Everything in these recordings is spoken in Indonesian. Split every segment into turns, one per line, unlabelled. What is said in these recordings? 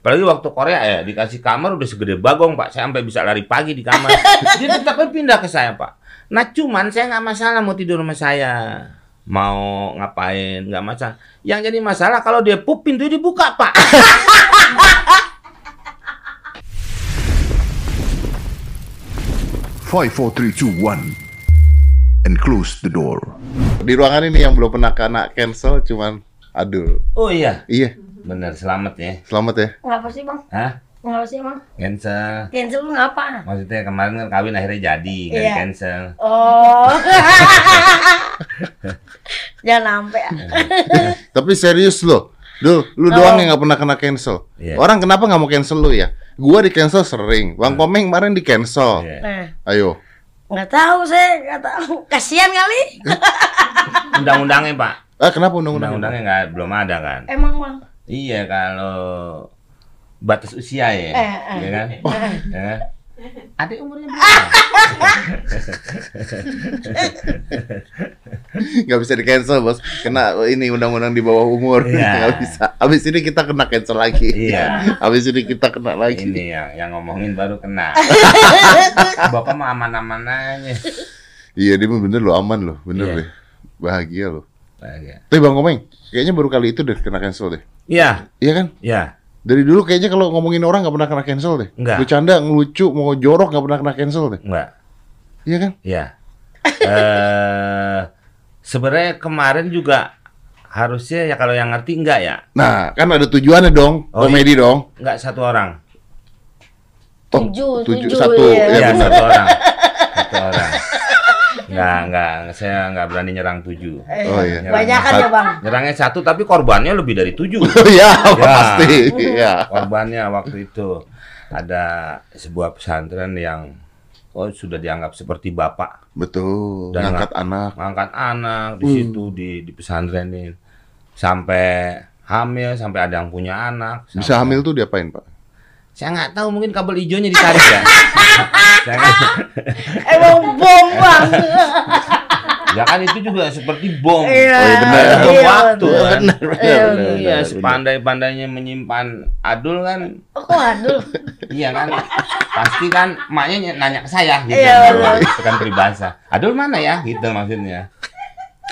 Apalagi waktu Korea ya dikasih kamar udah segede bagong pak, saya sampai bisa lari pagi di kamar. Dia tetap pindah ke saya pak. Nah cuman saya nggak masalah mau tidur sama saya, mau ngapain nggak masalah. Yang jadi masalah kalau dia pup pintu dibuka pak.
Five, four, three, two, one, and close the door.
Di ruangan ini yang belum pernah kena cancel cuman Adul.
Oh iya,
Iya,
bener selamat ya.
selamat ya.
Ngapa sih bang?
Hah?
Ngapa sih bang?
Cancel.
Cancel lu ngapa?
Maksudnya kemarin kan kawin akhirnya jadi, nggak
Iya.
di cancel.
Oh. Jangan sampai.
Tapi serius loh. Dul, lu
Oh.
doang yang nggak pernah kena cancel.
Iya.
Orang kenapa nggak mau cancel lu ya? Gua di cancel sering. Bang Komeng kemarin di cancel.
Iya.
Nah,
Ayo.
nggak tahu saya, nggak tahu. Kasihan kali.
Undang-undangnya pak,
Ah, kenapa undang-undang?
undang-undangnya nggak belum ada kan?
Emang bang.
Iya kalau batas usia ya,
Eh, eh.
ya kan? Ya kan? Adik umurnya berapa?
Nggak bisa di cancel bos. Kena ini undang-undang di bawah umur.
Iya.
Nggak bisa. Abis ini kita kena cancel lagi.
Iya.
Abis ini kita kena lagi.
Ini yang yang ngomongin baru kena. Bapak mah aman-aman aja.
Iya, dia bener loh, aman loh, bener
Iya.
deh. Bahagia loh.
Bahagia.
Tapi Bang Komeng, kayaknya baru kali itu deh kena cancel deh.
Iya,
Iya kan?
iya.
Dari dulu kayaknya kalau ngomongin orang nggak pernah kena cancel deh.
Nggak.
Bercanda, ngelucu, mau jorok nggak pernah kena cancel deh.
Enggak.
Iya kan?
Iya. Eh sebenarnya kemarin juga harusnya ya kalau yang ngerti enggak ya?
Nah, kan ada tujuannya dong,
Oh,
komedi dong.
Enggak satu orang.
Oh,
Tujuh, tujuh,
satu,
iya.
ya
Iya,
benar.
satu orang. Satu orang. Enggak, enggak, saya enggak berani nyerang tujuh.
Oh iya.
Banyakan ya bang.
Nyerangnya satu tapi korbannya lebih dari tujuh.
ya, pasti. Iya.
Korbannya waktu itu ada sebuah pesantren yang oh sudah dianggap seperti bapak
Betul.
Dan
Ngangkat anak.
ngangkat anak di
Hmm.
situ di di pesantren ini sampai hamil sampai ada yang punya anak
Bisa
sampai-
hamil tuh diapain, Pak?
Saya nggak tahu mungkin kabel hijaunya ditarik ya
Emang bom bang.
ya kan itu juga seperti bom
Iya.
Oh, iya, benar.
bom
iya,
waktu kan
Benar, benar,
Iya,
benar,
iya
benar, benar.
sepandai-pandainya menyimpan adul kan
Oh, waduh.
iya kan pasti kan emaknya ny- nanya ke saya gitu
Iya, benar.
itu kan peribahasa adul mana ya gitu maksudnya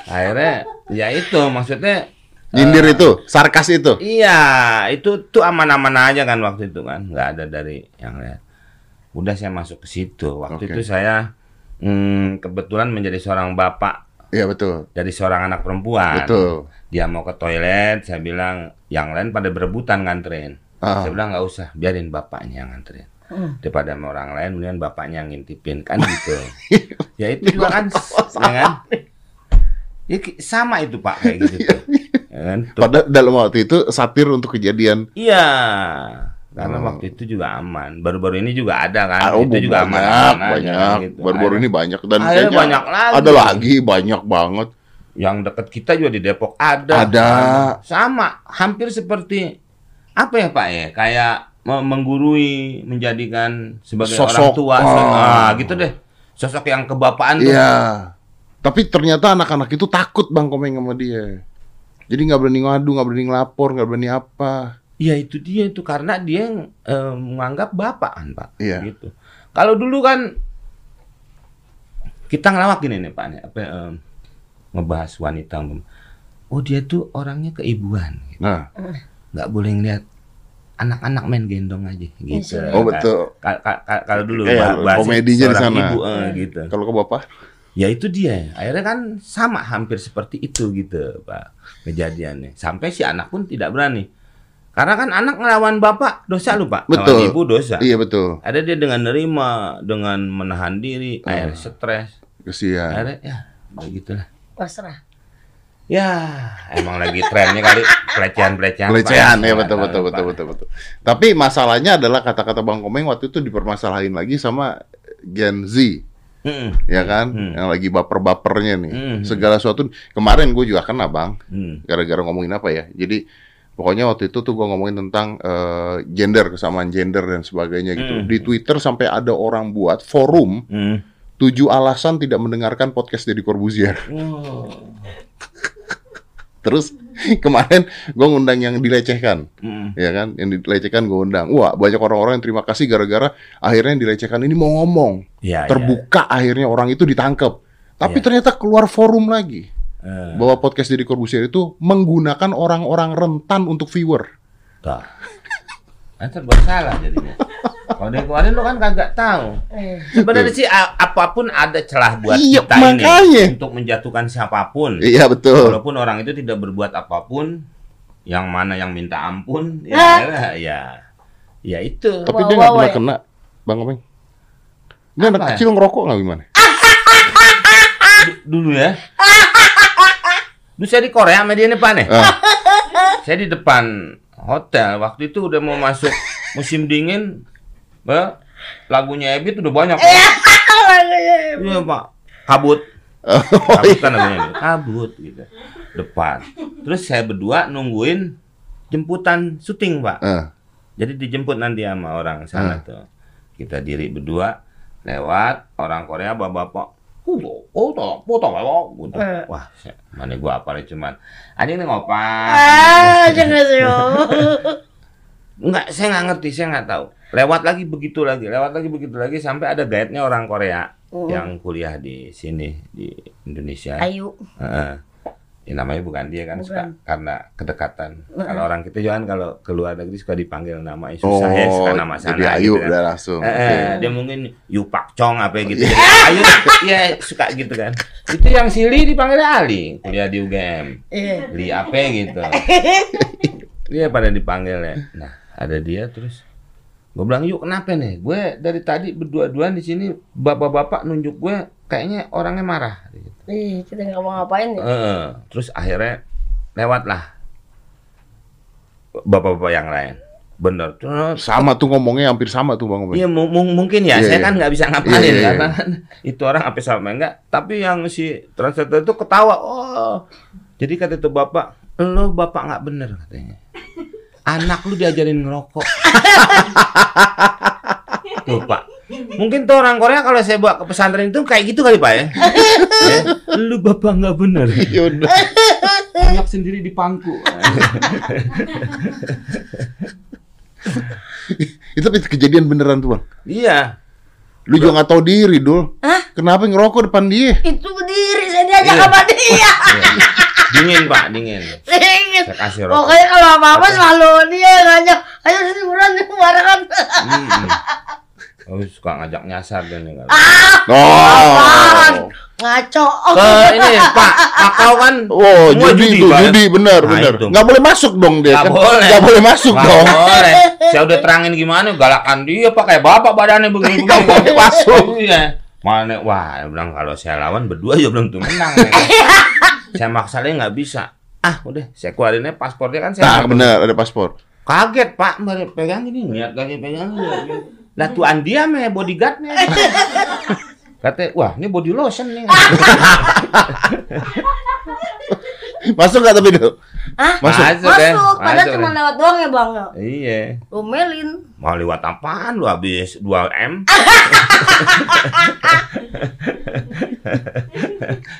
akhirnya ya itu maksudnya
Nyindir itu, sarkas itu.
Iya, itu tuh aman-aman aja kan waktu itu kan, nggak ada dari yang lain. Udah saya masuk ke situ. Waktu
Oke.
itu saya hmm, kebetulan menjadi seorang bapak
Iya, betul.
dari seorang anak perempuan.
Betul.
Dia mau ke toilet, saya bilang yang lain pada berebutan nganterin.
Ah.
Saya bilang nggak usah, biarin bapaknya yang nganterin.
Hmm.
Daripada sama orang lain, mendingan bapaknya yang ngintipin kan gitu. ya itu juga kan, ya kan? Ya, sama itu pak kayak gitu. tuh. Ya kan? Tuh.
Pada dalam waktu itu satir untuk kejadian
Iya, karena
Oh.
waktu itu juga aman. Baru-baru ini juga ada kan,
Ah, oh,
itu juga aman.
banyak,
aman
banyak.
kan, gitu.
Baru-baru ini banyak dan
Akhirnya
kayaknya
banyak lagi.
Ada lagi banyak banget.
Yang dekat kita juga di Depok ada.
Ada.
Sama, hampir seperti apa ya Pak ya? Kayak me- menggurui, menjadikan sebagai orang
Sosok.
tua.
Oh.
Ah, gitu deh. Sosok yang kebapaan tuh.
Iya. Tapi ternyata anak-anak itu takut Bang Komeng sama dia. Jadi nggak berani ngadu, nggak berani ngelapor, nggak berani apa.
Ya itu dia itu karena dia yang eh, menganggap bapak kan Pak.
Iya.
Gitu. Kalau dulu kan kita ngelawak gini nih Pak, nih, apa eh, ngebahas wanita. Oh dia tuh orangnya keibuan, gitu.
Nah,
nggak boleh ngeliat anak-anak main gendong aja gitu.
Iya.
oh betul.
Ka- ka- ka- Kalau dulu
Kayak
bah- bahasa
komedinya di sana.
Ibu, eh, gitu.
Kalau ke bapak,
Ya itu dia. Akhirnya kan sama hampir seperti itu gitu, Pak. Kejadiannya. Sampai si anak pun tidak berani. Karena kan anak ngelawan bapak dosa lu, Pak.
Betul.
Ngelawan ibu dosa.
iya betul.
Ada dia dengan nerima, dengan menahan diri,
Ah.
akhirnya stres.
Kesian.
Akhirnya ya begitulah.
Pasrah.
Ya, emang lagi trennya kali pelecehan-pelecehan.
Pelecehan ya betul betul
Pak.
betul betul betul. Tapi masalahnya adalah kata-kata Bang Komeng waktu itu dipermasalahin lagi sama Gen Z,
Mm-mm.
ya kan?
Hmm.
Yang lagi baper-bapernya nih.
Hmm.
Segala sesuatu kemarin gue juga kena, Bang.
Hmm.
gara-gara ngomongin apa ya. Jadi pokoknya waktu itu tuh gua ngomongin tentang eh, gender, kesamaan gender dan sebagainya gitu.
Hmm.
Di Twitter sampai ada orang buat forum
Hmm.
tujuh alasan tidak mendengarkan podcast Deddy Corbuzier.
Oh.
Terus Kemarin gue ngundang yang dilecehkan,
Mm.
ya kan? Yang dilecehkan gue undang. Wah, banyak orang-orang yang terima kasih gara-gara akhirnya yang dilecehkan ini mau ngomong.
Ya,
Terbuka akhirnya orang itu ditangkap. Tapi
Iya.
ternyata keluar forum lagi.
Eh,
bahwa podcast Deddy Corbuzier itu menggunakan orang-orang rentan untuk viewer.
Tuh. Kan serba salah jadinya. Kalau dari kemarin lu kan kagak tahu.
Eh,
Sebenarnya sih apa pun ada celah buat
Iya,
kita
makanya.
ini untuk menjatuhkan siapa pun.
Iya betul.
Walaupun orang itu tidak berbuat apa pun, yang mana yang minta ampun, ya,
Ah.
ya, ya itu.
Tapi
Wah,
dia nggak pernah
wah.
kena, Bang Omeng. Ini anak
Apa ya?
kecil ngerokok nggak gimana?
Du- Dulu ya. Dulu saya di Korea sama dia nih Pak nih.
Ah,
Saya di depan hotel waktu itu udah mau masuk musim dingin. Bah, lagunya Ebit udah banyak. Iya Pak. Kabut.
oh,
Kabut
iya.
kan lagunya Ebit. Kabut gitu. Depan. Terus saya berdua nungguin jemputan syuting Pak.
Ah,
Jadi dijemput nanti sama orang sana
Hmm.
tuh. Kita diri berdua lewat orang Korea bapak-bapak. Oh, oh, toh, potong, oh, gitu.
Eh.
Wah, mana gua apa cuman. Ada ini ngopak.
Ah, jangan sih.
Enggak, saya nggak ngerti, saya nggak tahu. Lewat lagi begitu lagi, lewat lagi begitu lagi sampai ada guide-nya orang Korea
Hmm.
yang kuliah di sini di Indonesia.
Ayu.
Heeh. Ya, namanya bukan dia kan suka
Bukan.
karena kedekatan.
Heeh.
Kalau orang kita kan kalau keluar negeri suka dipanggil nama
Oh,
susah ya, suka nama sana.
jadi Ayu
gitu kan.
udah langsung.
Eh, eh, dia mungkin Yu Pak Chong apa gitu. Jadi, Ayu, ya suka gitu kan. Itu yang Sili dipanggil Ali, kuliah di UGM.
Iya.
Li apa gitu. Dia pada dipanggil ya. Nah, ada dia terus gue bilang yuk kenapa nih gue dari tadi berdua-duaan di sini bapak-bapak nunjuk gue kayaknya orangnya marah gitu.
Ih, kita nggak mau ngapain ya?
Heeh. terus akhirnya lewatlah bapak-bapak yang lain bener terus
Sama tuh ngomongnya hampir sama tuh Bang.
Iya mu- mu- mungkin ya,
Iya,
saya
iya.
kan nggak bisa ngapain
Iya, iya, iya.
karena kan itu orang apa sama enggak. Tapi yang si translator itu ketawa, oh, jadi kata itu bapak, lo bapak nggak bener katanya. Anak lu diajarin ngerokok. tuh pak, mungkin tuh orang Korea kalau saya bawa ke pesantren itu kayak gitu kali pak ya. ya lu bapak nggak bener.
Udah.
Anak sendiri di pangku.
itu tapi kejadian beneran tuh Bang.
iya.
Lu juga nggak tahu diri dul. Kenapa ngerokok depan dia?
Itu berdiri, diajak
Iya.
sama dia.
Iya. Dingin pak, dingin.
Dingin.
Saya kasih rokok.
Pokoknya kalau apa-apa selalu dia yang ngajak. Ayo sini buruan nih barengan.
Hmm. Oh, suka ngajak nyasar dan ini kan.
Apaan?
Oh.
Ngaco.
Ke ini Pak, Makau kan
Oh, judi,
ya?
judi bener
Nah,
bener.
itu.
Nggak boleh masuk dong dia
Nggak
kan.
boleh.
Nggak boleh masuk
Nggak
dong.
boleh. Saya udah terangin gimana galakan dia Pak kayak bapak badannya begini begini.
Nggak boleh masuk.
Iya. Mana wah, dia bilang kalau saya lawan berdua ya belum tuh menang. ya. saya maksain nggak bisa. Ah, udah saya keluarinnya paspornya kan saya.
Nah, bener ada paspor.
Kaget Pak, Mbak, pegang ini niat kaget pegang ini. Lah tuan dia mah bodyguardnya. Katanya, wah ini body lotion nih.
Masuk nggak tapi dul?
Hah?
Masuk.
Masuk,
ya.
padahal
Masuk,
cuma
ya.
lewat doang ya bang.
Iya.
Romelin.
Mau lewat apaan lu habis 2 M?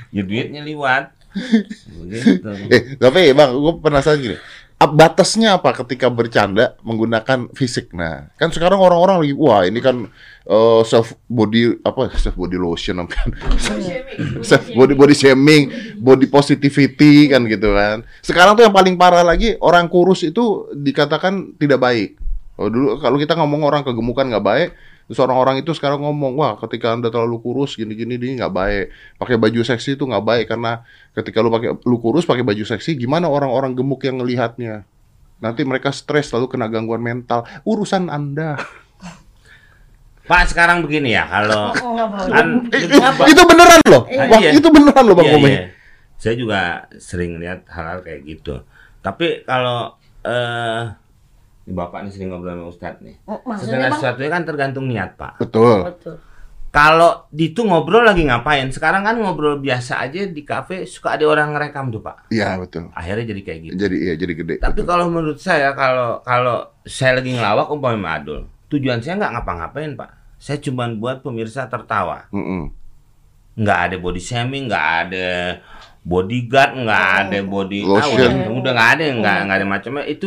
ya duitnya lewat. Begitu.
Eh, tapi bang, gue penasaran gini. Batasnya apa ketika bercanda menggunakan fisik? Nah, kan sekarang orang-orang lagi, wah ini kan eh, self body apa self body lotion kan? self body body shaming, body positivity kan gitu kan. Sekarang tuh yang paling parah lagi orang kurus itu dikatakan tidak baik. Oh, dulu kalau kita ngomong orang kegemukan nggak baik, terus orang-orang itu sekarang ngomong wah ketika anda terlalu kurus gini-gini ini nggak baik. Pakai baju seksi itu nggak baik karena ketika lu pakai lu kurus pakai baju seksi, gimana orang-orang gemuk yang ngelihatnya? Nanti mereka stres lalu kena gangguan mental. Urusan anda.
Pak sekarang begini ya kalau
Oh, nggak apa-apa.
kan
itu beneran loh.
Ah,
Wah,
iya.
itu beneran loh bang
Iya,
Komeng.
iya. Saya juga sering lihat hal-hal kayak gitu. Tapi kalau eh Bapak nih sering ngobrol sama Ustadz nih.
Maksudnya
Segala sesuatunya kan tergantung niat, Pak.
Betul.
Betul.
Kalau di itu ngobrol lagi ngapain? Sekarang kan ngobrol biasa aja di kafe suka ada orang ngerekam tuh, Pak.
Iya betul.
Akhirnya jadi kayak gitu.
Jadi iya jadi gede.
Tapi
betul.
kalau menurut saya kalau kalau saya lagi ngelawak umpamanya Adul, tujuan saya nggak ngapa-ngapain, Pak. Saya cuma buat pemirsa tertawa.
Mm-mm.
nggak ada body shaming, nggak ada bodyguard nggak ada body ah,
Lotion.
udah, udah nggak ada nggak nggak ada macamnya. Itu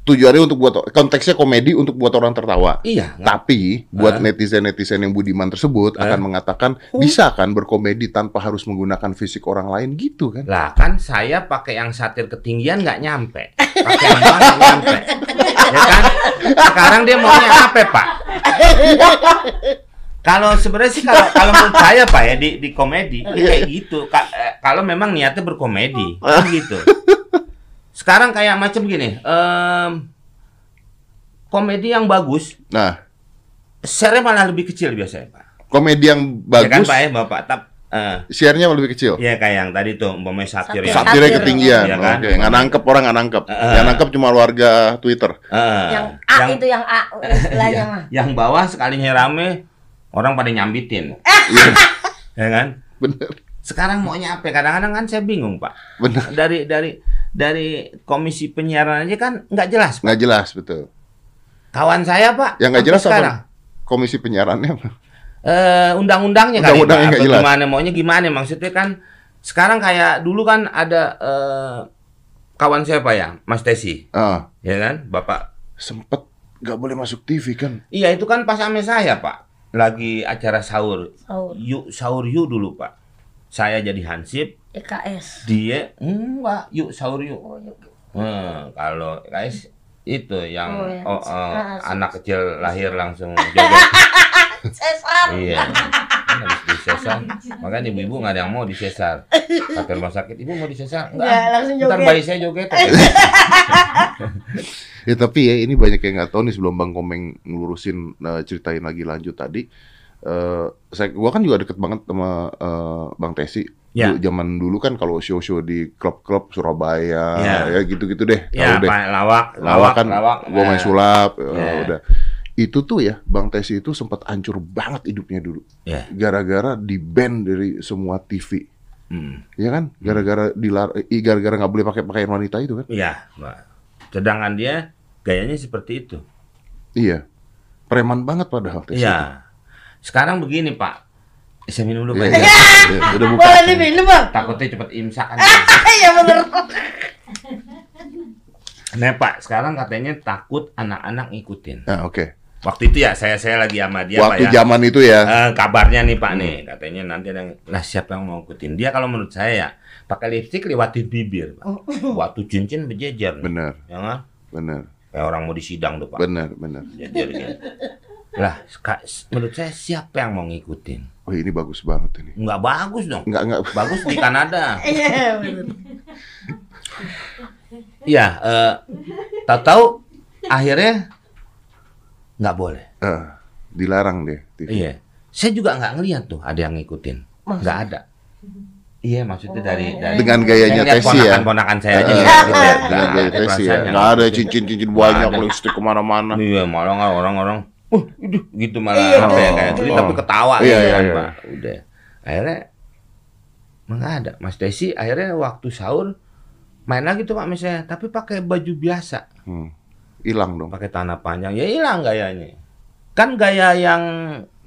Tujuannya untuk buat konteksnya komedi untuk buat orang tertawa.
iya.
Tapi buat
Ah.
netizen-netizen yang budiman tersebut
Ah.
akan mengatakan bisa kan berkomedi tanpa harus menggunakan fisik orang lain? Gitu kan?
lah kan saya pakai yang satir ketinggian nggak nyampe. Pakai yang nggak nyampe. Ya kan? Sekarang dia maunya apa pak kalau sebenarnya sih kalau kalau menurut saya pak ya di di komedi ya kayak gitu Ka- eh, kalau memang niatnya berkomedi kan gitu sekarang kayak macam gini em, komedi yang bagus
Nah,
share malah lebih kecil biasanya pak
komedi yang
ya kan
bagus,
pak ya bapak tap eh,
share-nya lebih kecil.
ya kayak yang tadi tuh umpamanya satir
Satir.
ya
Satirnya
Satir.
ketinggian.
Iya kan?
Oke, nggak nangkep orang nggak nangkep.
Ah.
Yang nangkep cuma warga Twitter.
Eh,
Yang A itu yang A istilahnya
Iya.
mah.
yang bawah sekalinya rame orang pada nyambitin.
Iya,
ya kan?
Bener,
sekarang maunya apa kadang-kadang kan saya bingung pak.
Bener.
dari dari dari komisi penyiaran aja kan nggak jelas Pak.
Nggak jelas betul.
kawan saya pak
Yang nggak jelas
sekarang.
Apa? Komisi penyiarannya
eh undang-undangnya kali
Undang-undangnya
Pak,
nggak
atau
jelas.
gimana maunya gimana? Maksudnya kan sekarang kayak dulu kan ada eh, kawan saya pak ya Mas Tesi.
Ah,
ya kan? Bapak.
Sempet nggak boleh masuk TV kan?
iya itu kan pas ame saya pak lagi acara sahur
Sahur.
yuk sahur yuk dulu pak saya jadi hansip
EKS.
dia enggak yuk sahur yuk
Oh, yuk.
Hmm, kalau guys itu yang
Oh, ya.
oh,
Ah,
anak kecil lahir langsung joget
Sesar.
iya habis disesar makanya ibu-ibu nggak ada yang mau disesar kata rumah sakit ibu mau disesar enggak
Nggak, langsung
ntar
joget.
bayi saya joget
Ya tapi ya ini banyak yang nggak tahu nih sebelum Bang Komeng ngelurusin eh, ceritain lagi lanjut tadi. eh saya gua kan juga deket banget sama eh, Bang Tesi.
Ya.
Dulu- Zaman dulu kan kalau show-show di klub-klub Surabaya
Ya.
ya gitu-gitu deh.
ya
deh.
pak lawak
Lawak kan gua main sulap
Ya.
udah. Itu tuh ya Bang Tesi itu sempat hancur banget hidupnya dulu.
ya
Gara-gara di ban dari semua TV.
hmm.
Ya kan? Gara-gara dilar gara-gara nggak boleh pakai pakaian wanita itu kan?
ya Pak. sedangkan dia gayanya seperti itu
Iya. Preman banget padahal Tesi.
iya sekarang begini pak saya minum dulu
Iya,
pak
iya. Iya, udah buka.
Boleh diminum bang?
takutnya cepet imsak kan
Iya bener.
Nah Pak, sekarang katanya takut anak-anak ngikutin.
Nah, oke.
Waktu itu ya saya saya lagi sama dia
Waktu
Pak ya.
zaman itu ya.
Eh, kabarnya nih Pak nih, katanya nanti ada yang lah siapa yang mau ngikutin dia kalau menurut saya ya pakai lipstik lewatin bibir Pak. Waktu cincin berjejer. nih.
Bener,
Ya kan?
bener,
Kayak orang mau disidang tuh Pak.
bener, bener.
Jejer gitu. Lah, menurut saya siapa yang mau ngikutin?
Oh ini bagus banget ini.
Nggak bagus dong.
Enggak, enggak.
Bagus di Kanada.
Iya.
Iya, eh tahu-tahu akhirnya nggak boleh.
Eh, dilarang deh TV.
Iya. Saya juga nggak ngeliat tuh ada yang ngikutin. Nggak ada. Iya, maksudnya dari, dari
Dengan gayanya Tesi ya.
Ponakan-ponakan saya aja.
Eh,
gitu ya.
Dengan gaya
ada
Tesi ya. Nggak ada
ngikutin.
cincin-cincin banyak, lipstick ke mana-mana.
Iya, malah nggak orang-orang. Uh, gitu malah
Iya,
apa ya kayak gini,
Oh.
tapi ketawa
Iya,
gitu
iya,
kan,
iya.
Pak. Udah. Akhirnya nggak ada. Mas Desi akhirnya waktu sahur main lagi tuh Pak misalnya, tapi pakai baju biasa,
Hmm. Hilang dong.
pakai tanah panjang. Ya hilang gayanya. Kan gaya yang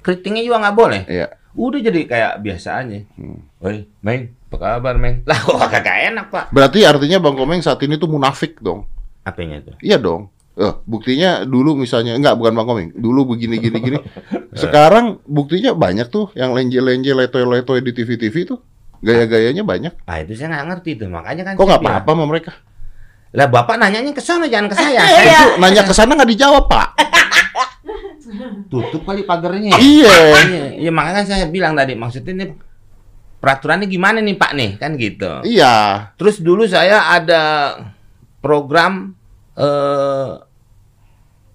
keritingnya juga nggak boleh.
Iya.
Udah jadi kayak biasa aja.
Hmm.
Woi, Meng, apa kabar, Meng? Lah kok kagak enak, Pak.
Berarti artinya Bang Komeng saat ini tuh munafik dong.
Apanya itu?
Iya dong. Eh, buktinya dulu misalnya enggak bukan Bang Komeng. Dulu begini gini gini. Sekarang buktinya banyak tuh yang lenje-lenje letoy-letoy di TV-TV tuh. Gaya-gayanya banyak.
Ah, itu saya nggak ngerti tuh. Makanya kan
Kok nggak apa-apa sama mereka?
Lah Bapak nanyanya ke sana jangan ke saya.
Eh,
saya
itu nanya ke sana nggak dijawab, Pak.
tutup kali pagarnya.
Iya.
Iya, iya makanya kan saya bilang tadi maksudnya ini peraturannya gimana nih Pak nih kan gitu.
Iya.
Terus dulu saya ada program eh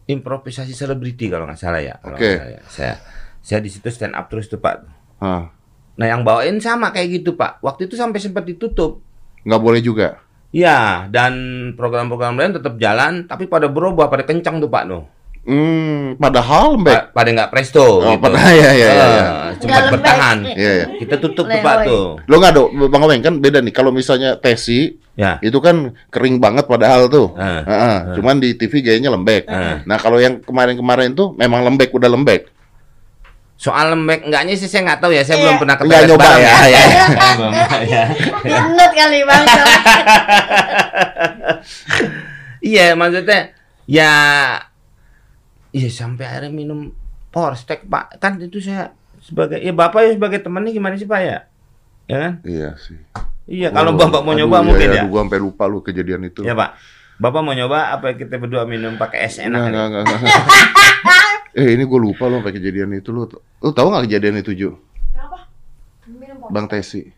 improvisasi selebriti kalau nggak salah ya. kalau
Oke.
nggak salah ya. Saya saya di situ stand up terus tuh Pak.
Hah.
Nah yang bawain sama kayak gitu Pak. Waktu itu sampai sempat ditutup.
Nggak boleh juga.
Ya, dan program-program lain tetap jalan, tapi pada berubah, pada kencang tuh Pak Nuh.
Hmm, padahal lembek.
Pa- pada nggak presto.
Oh,
gitu.
pada- iya, iya, iya, iya.
Eh, cepat
Nggak lembek.
bertahan.
Iya, iya.
Kita tutup tuh. Pak tuh.
Lo nggak do, Bang Komeng kan beda nih. Kalau misalnya Tesi
Ya.
itu kan kering banget padahal tuh.
Ah.
Heeh, Cuman di TV gayanya lembek.
Ah.
Nah kalau yang kemarin-kemarin tuh memang lembek udah lembek.
Soal lembek enggaknya sih saya nggak tahu ya, saya
Iya.
belum pernah ke
Nggak
toilet
nyoba
bareng
ya, ya.
Saya belum, ya.
Gendut kali bang.
Iya, maksudnya ya Iya sampai akhirnya minum Porstek Pak. Kan itu saya sebagai ya Bapak ya sebagai temannya gimana sih Pak ya? Ya kan?
Iya sih.
Iya, kalau
Oh,
Bapak mau
aduh,
nyoba
iya,
mungkin
iya,
ya.
Aduh, gua sampai lupa lu kejadian itu.
Ya Pak. Bapak mau nyoba apa kita berdua minum pakai es enak?
Enggak,
kali?
enggak, enggak, enggak. eh, ini gue lupa lo sampai kejadian itu lu. Lu tahu nggak kejadian itu, Ju? Bang Tesi.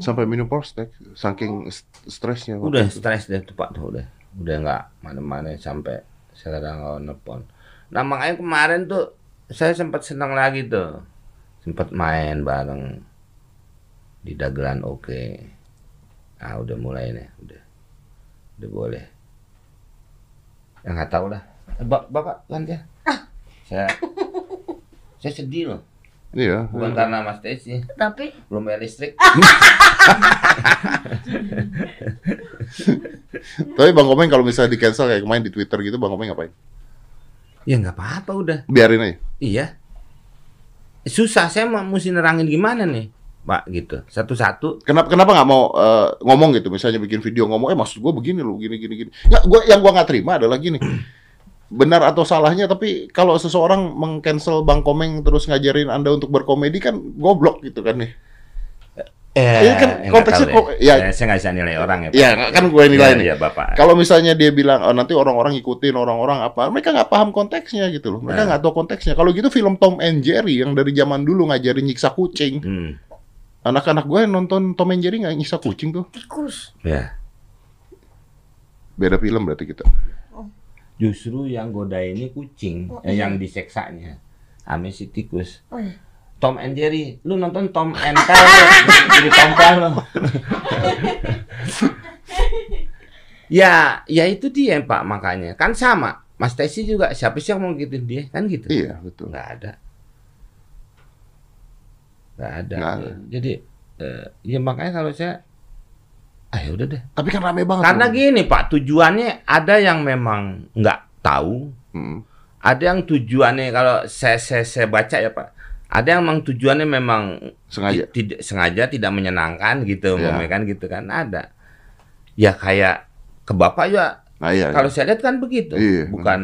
Sampai minum Porstek saking st- stresnya.
Udah stres deh tuh Pak tuh udah. Udah nggak mana-mana sampai sekarang nggak nelpon. Nah makanya kemarin tuh saya sempat senang lagi tuh. Sempat main bareng di dagelan oke. Ah udah mulai nih, udah. Udah boleh. Ya nggak tahu lah. Eh, Ba- Bapak kan ya. Saya saya sedih loh.
Iya.
Bukan karena Mas Tesi,
Tapi
belum bayar listrik.
Tapi Bang Komeng kalau misalnya di cancel kayak kemarin di Twitter gitu, Bang Komeng ngapain?
Ya nggak apa-apa udah.
Biarin aja.
Iya. Susah saya mau mesti nerangin gimana nih, Pak gitu. Satu-satu.
Kenapa kenapa nggak mau eh, ngomong gitu? Misalnya bikin video ngomong, eh maksud gue begini loh, gini gini gini. Nggak, gua yang gua nggak terima adalah gini. Benar atau salahnya, tapi kalau seseorang mengcancel Bang Komeng terus ngajarin Anda untuk berkomedi kan goblok gitu kan nih.
Eh,
Ini kan konteksnya kok-
deh.
ya.
saya, nggak bisa nilai orang ya. Pak.
Ya kan gue nilai
Iya,
nih.
iya, Bapak.
Kalau misalnya dia bilang oh, nanti orang-orang ngikutin orang-orang apa, mereka nggak paham konteksnya gitu loh. Mereka
Nah.
nggak tahu konteksnya. Kalau gitu film Tom and Jerry yang dari zaman dulu ngajarin nyiksa kucing.
Hmm,
Anak-anak gue nonton Tom and Jerry nggak nyiksa kucing tuh.
tikus.
ya.
Beda film berarti kita.
Justru yang goda ini kucing,
Oh,
eh,
iya.
yang diseksanya. Ame si tikus.
Oh, iya.
Tom and Jerry, lu nonton Tom and Jerry jadi tompel lo. ya, ya itu dia Pak makanya. Kan sama. Mas Tesi juga siapa sih yang mau gituin dia? Kan gitu.
Iya betul.
nggak ada nggak ada,
Nggak ada.
jadi eh, ya makanya kalau saya ah ya udah deh
Tapi kan rame banget.
karena
Bang.
gini pak tujuannya ada yang memang nggak tahu
Hmm.
ada yang tujuannya kalau saya saya, saya baca ya pak ada yang memang tujuannya memang
Sengaja.
ti- tidak sengaja tidak menyenangkan gitu
Iya.
umpamanya kan gitu kan ada ya kayak ke bapak juga
Nah iya.
kalau saya lihat kan begitu
Iya.
bukan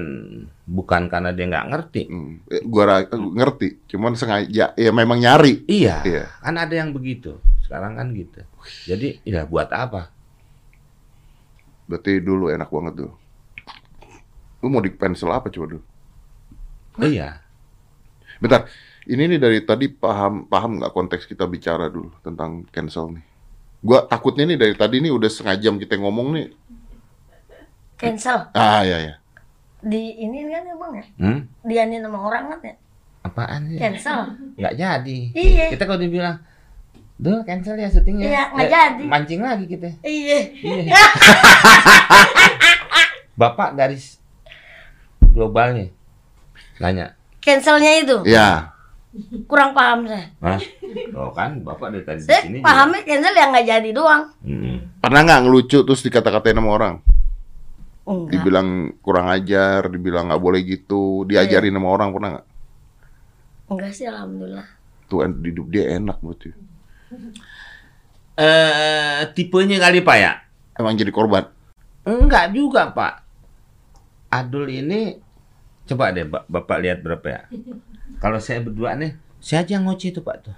bukan karena dia nggak ngerti
Hmm. Gua ngerti, cuman sengaja ya memang nyari.
Iya,
Iya.
kan ada yang begitu. Sekarang kan gitu. Jadi, ya buat apa?
Berarti dulu enak banget tuh. Lu mau di cancel apa coba dulu?
Iya.
Bentar, ini nih dari tadi paham paham nggak konteks kita bicara dulu tentang cancel nih. Gua takutnya nih dari tadi nih udah setengah jam kita ngomong nih.
Cancel.
Ah ya ya.
Di ini kan ya bang ya?
Hmm?
Dianin sama orang kan ya?
Apaan sih?
Cancel.
Nggak jadi.
Iya.
Kita kalau dibilang, Duh, cancel ya syutingnya.
Iya, nggak
Ya,
jadi.
Mancing lagi kita.
Iya.
Iya. Bapak garis globalnya. Nanya.
Cancelnya itu
Ya.
kurang paham saya.
Hah? Oh kan, Bapak dari tadi di
Saya
sini.
pahamnya cancel yang nggak jadi doang.
Juga. Hmm.
Pernah nggak ngelucu terus dikata-katain sama orang?
Enggak.
Dibilang kurang ajar, dibilang nggak boleh gitu, diajarin sama orang pernah nggak?
Enggak sih alhamdulillah.
Tuh hidup dia enak berarti.
Eh, tipenya kali Pak ya?
Emang jadi korban.
Enggak juga, Pak. Adul ini coba deh Ba- Bapak lihat berapa ya. Kalau saya berdua nih, saya aja ngoceh tuh, Pak tuh.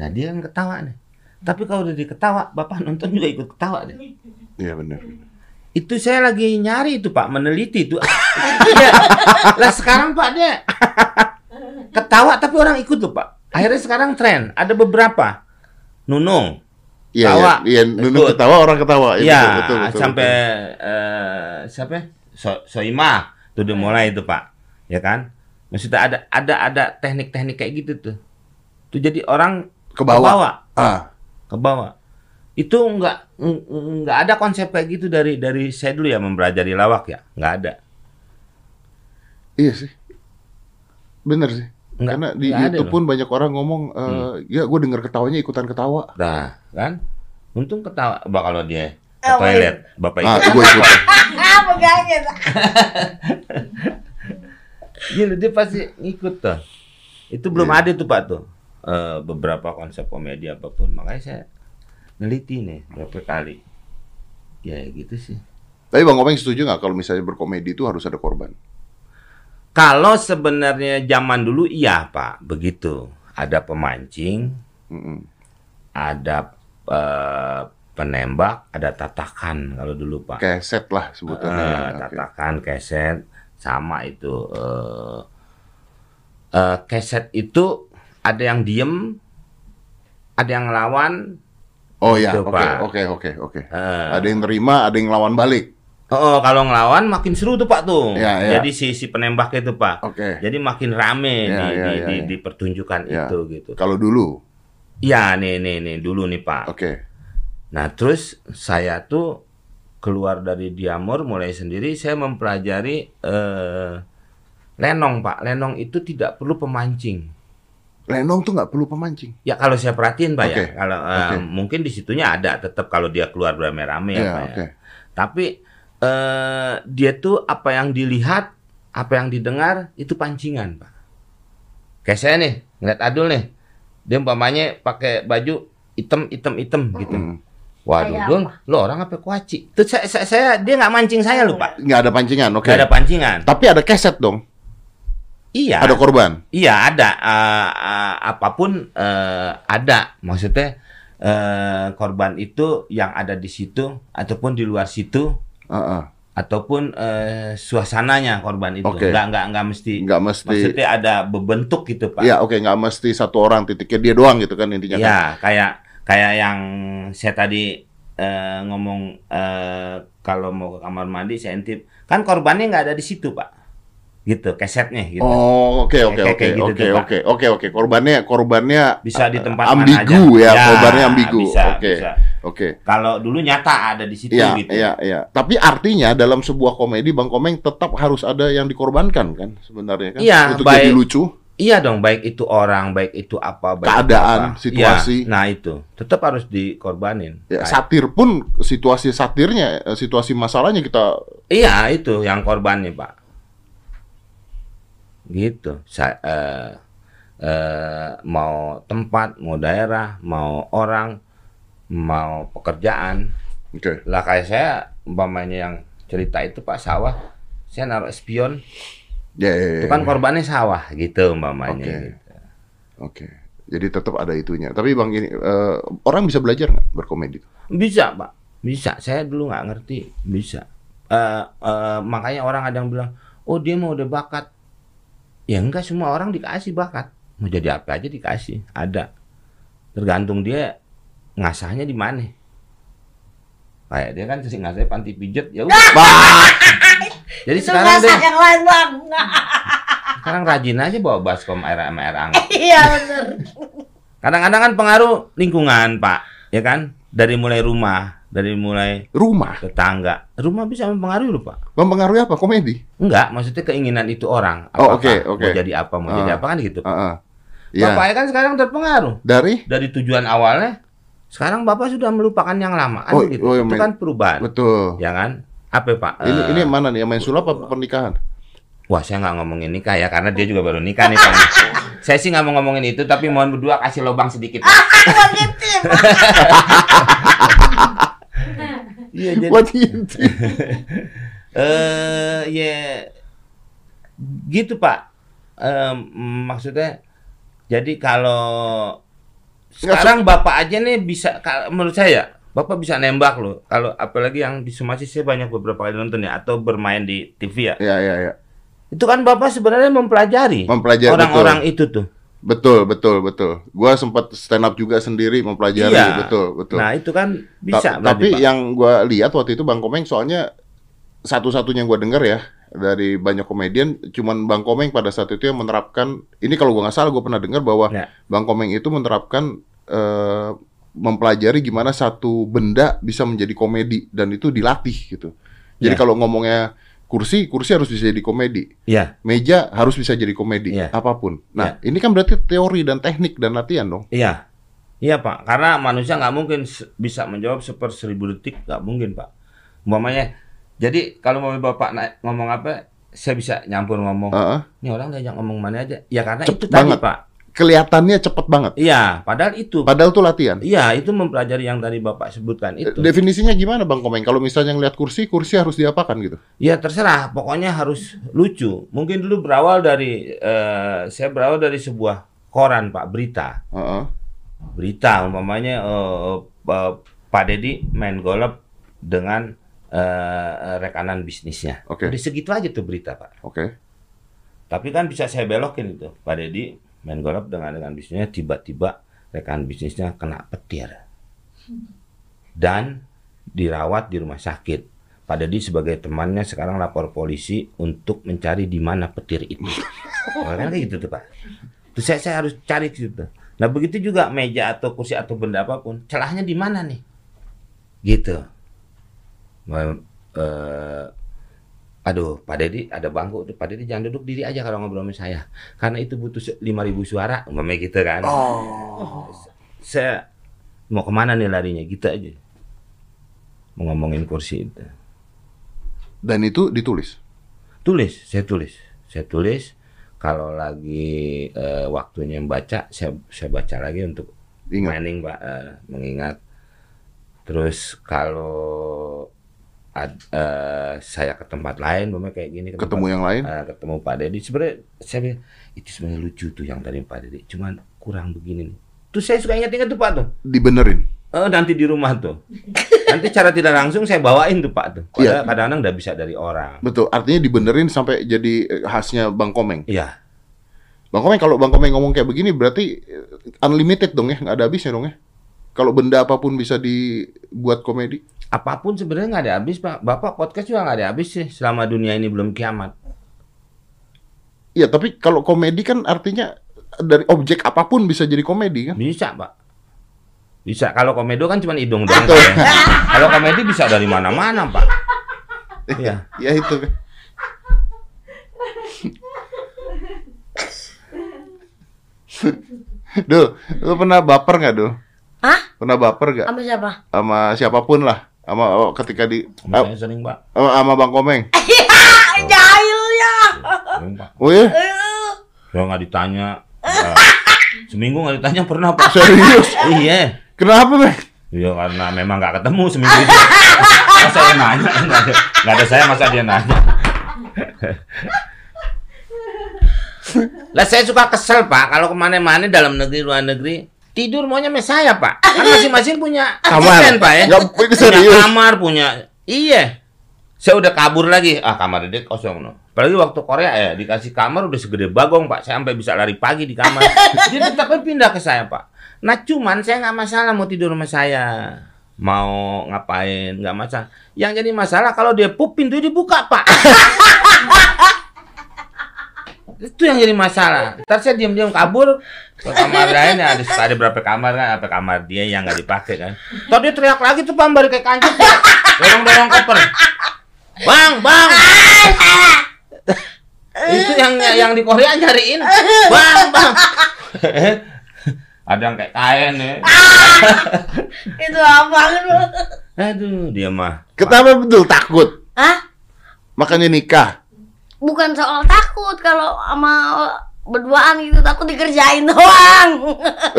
Nah, dia kan ketawa nih. Tapi kalau udah diketawa, Bapak nonton juga ikut ketawa deh.
Iya benar.
Itu saya lagi nyari itu, Pak, meneliti itu. Iya. lah sekarang Pak dia ketawa tapi orang ikut tuh, Pak. Akhirnya sekarang tren, ada beberapa. Nunung,
Iya,
Tawa.
iya, iya, nunuk
Ikut.
ketawa orang ketawa. Iya,
Iya,
betul, betul, betul,
sampai
betul.
eh, siapa? ya? So, Soimah tuh udah mulai itu pak, ya kan? Maksudnya ada ada ada teknik-teknik kayak gitu tuh. Tuh jadi orang
ke bawah.
ke bawah,
Ah,
ke bawah. Itu enggak enggak ada konsep kayak gitu dari dari saya dulu ya mempelajari lawak ya, enggak ada.
iya sih. Bener sih.
Enggak,
Karena di
enggak ada
YouTube
loh. Hmm.
pun banyak orang ngomong, eh, ya gue denger ketawanya ikutan ketawa.
Nah, kan? Untung ketawa, Bah, kalau dia ke
Oh,
toilet, bapak
Ah,
ikut.
gue ikut.
Ah, pegangin.
Gila dia pasti ngikut tuh. Itu belum
Iya.
ada tuh Pak tuh. Eh, beberapa konsep komedi apa pun. Makanya saya neliti nih berapa kali. Ya gitu sih.
Tapi Bang Komeng setuju nggak kalau misalnya berkomedi itu harus ada korban?
Kalau sebenarnya zaman dulu iya Pak, begitu. Ada pemancing,
Mm-mm.
ada eh, penembak, ada tatakan kalau dulu Pak.
Keset lah sebutannya. Ya. Oke.
tatakan, keset, sama itu. eh eh, keset itu ada yang diem, ada yang ngelawan.
Oh ya,
Gitu,
oke,
Pak.
oke, oke, oke.
Eh,
Ada yang terima, ada yang lawan balik.
Oh, kalau ngelawan makin seru tuh Pak tuh.
Ya, ya.
Jadi si si penembak itu Pak.
Oke.
Jadi makin rame
Ya,
di,
ya,
di,
ya,
di,
ya.
di pertunjukan
Ya.
itu gitu.
Kalau dulu,
Iya nih nih nih dulu nih Pak.
oke.
Nah terus saya tuh keluar dari Diamor mulai sendiri saya mempelajari eh, lenong Pak. Lenong itu tidak perlu pemancing.
Lenong tuh nggak perlu pemancing.
Ya kalau saya perhatiin Pak
Oke,
ya, kalau eh,
oke.
mungkin di situnya ada tetap kalau dia keluar beramai-ramai ya
Iya,
Pak ya.
oke.
Tapi eh, dia tuh apa yang dilihat, apa yang didengar itu pancingan Pak. Kayak saya nih ngeliat Adul nih, dia umpamanya pakai baju hitam hitam hitam gitu.
Mm.
Waduh,
Kayak
Dul, lo orang apa kuaci? Itu saya, saya, saya dia nggak mancing saya loh, Pak.
Nggak ada pancingan, oke.
Nggak ada pancingan.
Tapi ada keset dong.
Iya.
Ada korban.
Iya, ada Eh, eh, apa pun eh, ada. Maksudnya eh, korban itu yang ada di situ ataupun di luar situ
Heeh.
ataupun eh, suasananya korban itu.
Oke.
Nggak nggak nggak mesti
Nggak mesti.
maksudnya ada bebentuk gitu, Pak.
Iya, oke, nggak mesti satu orang titiknya dia doang gitu kan intinya. kan?
Iya, kayak kayak yang saya tadi eh, ngomong eh, kalau mau ke kamar mandi saya intip kan korbannya nggak ada di situ pak, gitu kesetnya gitu.
Oh, oke oke oke
gitu
oke oke oke oke. Korbannya korbannya
Bisa di
eh,
tempat mana
ambigu
aja.
ya,
Ya,
korbannya ambigu.
bisa,
Oke.
bisa.
Oke.
Kalau dulu nyata ada di situ
Iya,
gitu.
iya, iya. Tapi artinya dalam sebuah komedi Bang Komeng tetap harus ada yang dikorbankan kan sebenarnya kan?
Iya,
Untuk
baik.
jadi lucu.
Iya dong, baik itu orang, baik itu apa, baik itu
Keadaan,
apa.
situasi.
Iya, nah itu tetap harus dikorbanin.
Ya,
Kayak-
satir pun situasi satirnya, eh, situasi masalahnya kita
Iya itu yang korbannya pak. Gitu. Sa eh, eh, mau tempat, mau daerah, mau orang, mau pekerjaan.
Oke.
Lah kayak saya umpamanya yang cerita itu pak sawah, saya naruh spion,
Ya, ya, ya,
itu kan
ya.
korbannya sawah gitu umpamanya.
Oke.
gitu.
Oke. Jadi tetap ada itunya. Tapi Bang ini eh, orang bisa belajar nggak berkomedi?
Bisa pak, bisa. Saya dulu nggak ngerti, bisa. Eh, eh, makanya orang ada yang bilang, oh dia mau udah bakat. Ya enggak semua orang dikasih bakat. Mau jadi apa aja dikasih, ada. Tergantung dia ngasahnya di mana. Kayak dia kan sih ngasahnya panti pijet, ya udah. jadi
Itu
sekarang dia
yang lain bang.
sekarang rajin aja bawa baskom air sama air hangat.
Iya bener.
Kadang-kadang kan pengaruh lingkungan, Pak. Ya kan? Dari mulai rumah, dari mulai
Rumah.
tetangga. Rumah bisa mempengaruhi loh, Pak.
Mempengaruhi apa? Komedi?
Enggak, maksudnya keinginan itu orang.
Oh,
Apakah
oke, oke.
Mau jadi apa, mau jadi
Ah.
apa kan gitu.
Heeh. Iya.
Bapaknya kan sekarang terpengaruh.
Dari
Dari tujuan awalnya, sekarang Bapak sudah melupakan yang lama. Kan
Oh,
gitu.
oh,
itu
main-
kan perubahan.
betul.
Ya kan? Apa, Pak?
Ini
Eh,
ini yang mana nih? Yang main sulap apa pernikahan?
Wah, saya nggak ngomongin nikah ya, karena dia juga baru nikah nih, Pak. saya sih nggak mau ngomongin itu, tapi mohon berdua kasih lobang sedikit. Iya, jadi
Buat inti.
eh ya gitu pak. Em, maksudnya jadi kalau sekarang bapak aja nih bisa menurut saya bapak bisa nembak loh. Kalau apalagi yang di Sumasi saya banyak beberapa kali nonton ya atau bermain di TV ya.
Ya, ya, ya.
itu kan bapak sebenarnya mempelajari
Mempelajari,
orang-orang itu tuh
Betul, betul, betul. Gua sempat stand up juga sendiri mempelajari,
Iya.
betul, betul.
nah itu kan
Ta-
bisa
tapi
berarti, Pak.
yang gua lihat waktu itu Bang Komeng soalnya satu-satunya gua dengar ya dari banyak komedian cuman Bang Komeng pada saat itu yang menerapkan ini kalau gua nggak salah gua pernah dengar bahwa
Ya.
Bang Komeng itu menerapkan eh, mempelajari gimana satu benda bisa menjadi komedi dan itu dilatih gitu. Jadi
Ya.
kalau ngomongnya kursi, kursi harus bisa jadi komedi.
ya
Meja harus bisa jadi komedi,
Iya.
apa pun. Nah, ini kan berarti teori dan teknik dan latihan dong.
Iya, iya Pak. Karena manusia nggak mungkin bisa menjawab seper seribu detik, nggak mungkin Pak. Umpamanya, jadi kalau mau bapak naik, ngomong apa, saya bisa nyampur ngomong.
Heeh.
Ini orang diajak ngomong mana aja. Ya karena
Cepet
itu tadi,
banget.
Pak.
Kelihatannya cepet banget.
Iya, padahal itu.
Padahal tuh latihan.
Iya, itu mempelajari yang tadi Bapak sebutkan itu.
Definisinya gimana Bang Komeng? Kalau misalnya ngeliat kursi, kursi harus diapakan gitu?
Ya terserah, pokoknya harus lucu. Mungkin dulu berawal dari eh, saya berawal dari sebuah koran Pak berita.
Heeh.
Berita umpamanya eh, eh, Pak Dedi main golf dengan eh, rekanan bisnisnya.
Oke.
Udah segitu aja tuh berita Pak.
Oke.
Tapi kan bisa saya belokin itu. Pak Dedi main golf dengan dengan bisnisnya tiba-tiba rekan bisnisnya kena petir dan dirawat di rumah sakit. Pak Dedi sebagai temannya sekarang lapor polisi untuk mencari di mana petir itu. Oh, kan kayak gitu tuh Pak. Terus saya, saya harus cari ke situ. Nah begitu juga meja atau kursi atau benda apa pun, celahnya di mana nih? Gitu. Eh, aduh, Pak Dedi ada bangku, Pak Dedi jangan duduk diri aja kalau ngobrol sama saya, karena itu butuh se- 5.000 suara, umpamanya gitu kan.
Oh.
Saya mau ke mana nih larinya, gitu aja. Mau ngomongin kursi itu.
Dan itu ditulis.
Tulis, saya tulis, saya tulis. Kalau lagi eh, waktunya membaca, saya saya baca lagi untuk
Ingat.
mining pak, eh, mengingat. Terus kalau ad- eh, saya ke tempat lain, umpamanya kayak gini, ke
Ketemu
tempat-
yang lain.
eh, ketemu Pak Dedi. Sebenarnya saya bilang, itu sebenarnya lucu tuh yang tadi Pak Dedi, cuman kurang begini nih. Terus saya suka ingat-ingat tuh Pak tuh.
Dibenerin.
Eh, nanti di rumah tuh. Nanti cara tidak langsung saya bawain tuh Pak tuh.
Iya.
Padahal kadang-kadang udah bisa dari orang.
Betul. Artinya dibenerin sampai jadi khasnya Bang Komeng.
Iya.
Bang Komeng kalau Bang Komeng ngomong kayak begini berarti unlimited dong ya, nggak ada habisnya dong ya. Kalau benda apa pun bisa dibuat komedi.
Apa pun sebenarnya nggak ada habis Pak. Bapak podcast juga nggak ada habis sih selama dunia ini belum kiamat.
Iya, tapi kalau komedi kan artinya dari objek apa pun bisa jadi komedi kan?
Bisa Pak. Bisa. Kalau komedo kan cuma hidung doang. Ya. Kalau komedi bisa dari mana-mana Pak. Iya.
Ya itu kan. Duh, lu pernah baper nggak, Duh?
Hah?
Pernah baper nggak?
Sama siapa?
Sama siapa pun lah. Sama oh, ketika di ah,
Saya sering Pak.
sama, sama Bang Komeng.
Ah, jahil ya.
Oh ya?
Saya nggak ditanya. Eh, seminggu nggak ditanya pernah Pak.
Serius?
iya.
Kenapa, Bang?
Iya karena memang nggak ketemu seminggu itu. Masa saya nanya, nggak ada, nggak ada saya masa dia nanya. lah saya suka kesel pak kalau ke mana-mana dalam negeri luar negeri tidur maunya sama saya pak. Kan masing-masing punya
Kamar.
asisten pak ya.
Nggak,
punya
serius.
kamar punya iya. Saya udah kabur lagi. Ah kamar dia kosong no. Apalagi waktu Korea ya dikasih kamar udah segede bagong pak. Saya sampai bisa lari pagi di kamar. Dia tetap pindah ke saya pak. Nah cuman saya nggak masalah mau tidur sama saya. Mau ngapain nggak masalah. Yang jadi masalah kalau dia pup pintu dibuka pak itu yang jadi masalah ntar saya diam-diam kabur ke kamar lain ya ada, ada berapa kamar kan apa kamar dia yang nggak dipakai kan tadi dia teriak lagi tuh pak balik kayak kancut ya. dorong dorong koper bang bang itu yang yang di Korea nyariin bang bang ada yang kayak kain ya
Itu apa lu?
aduh dia mah
Kenapa betul takut?
Hah?
Makanya nikah.
Bukan soal takut kalau sama berduaan gitu takut dikerjain doang.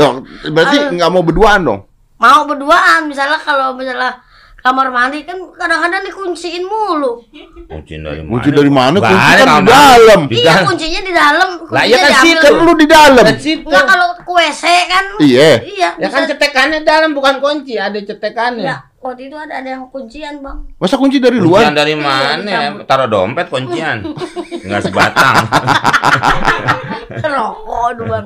Oh, berarti nggak mau berduaan dong?
Mau berduaan misalnya kalau misalnya kamar mandi kan kadang-kadang dikunciin mulu.
kunci dari mana
Kunci dari mana? Kunci kan di dalam.
Di
Iya kuncinya di dalam.
Lah, iya kan situ.
Kan lu di dalam.
Enggak kalau ke WC kan.
Iya.
Iya.
Ya kan cetekannya dalam bukan kunci, ada cetekannya.
Ya, waktu itu ada ada yang kuncian, Bang.
Masa kunci dari
Kuncian
luar?
dari
Iya,
mana? ya? Taruh dompet kuncian. Enggak sebatang.
Rokok tuh, Bang.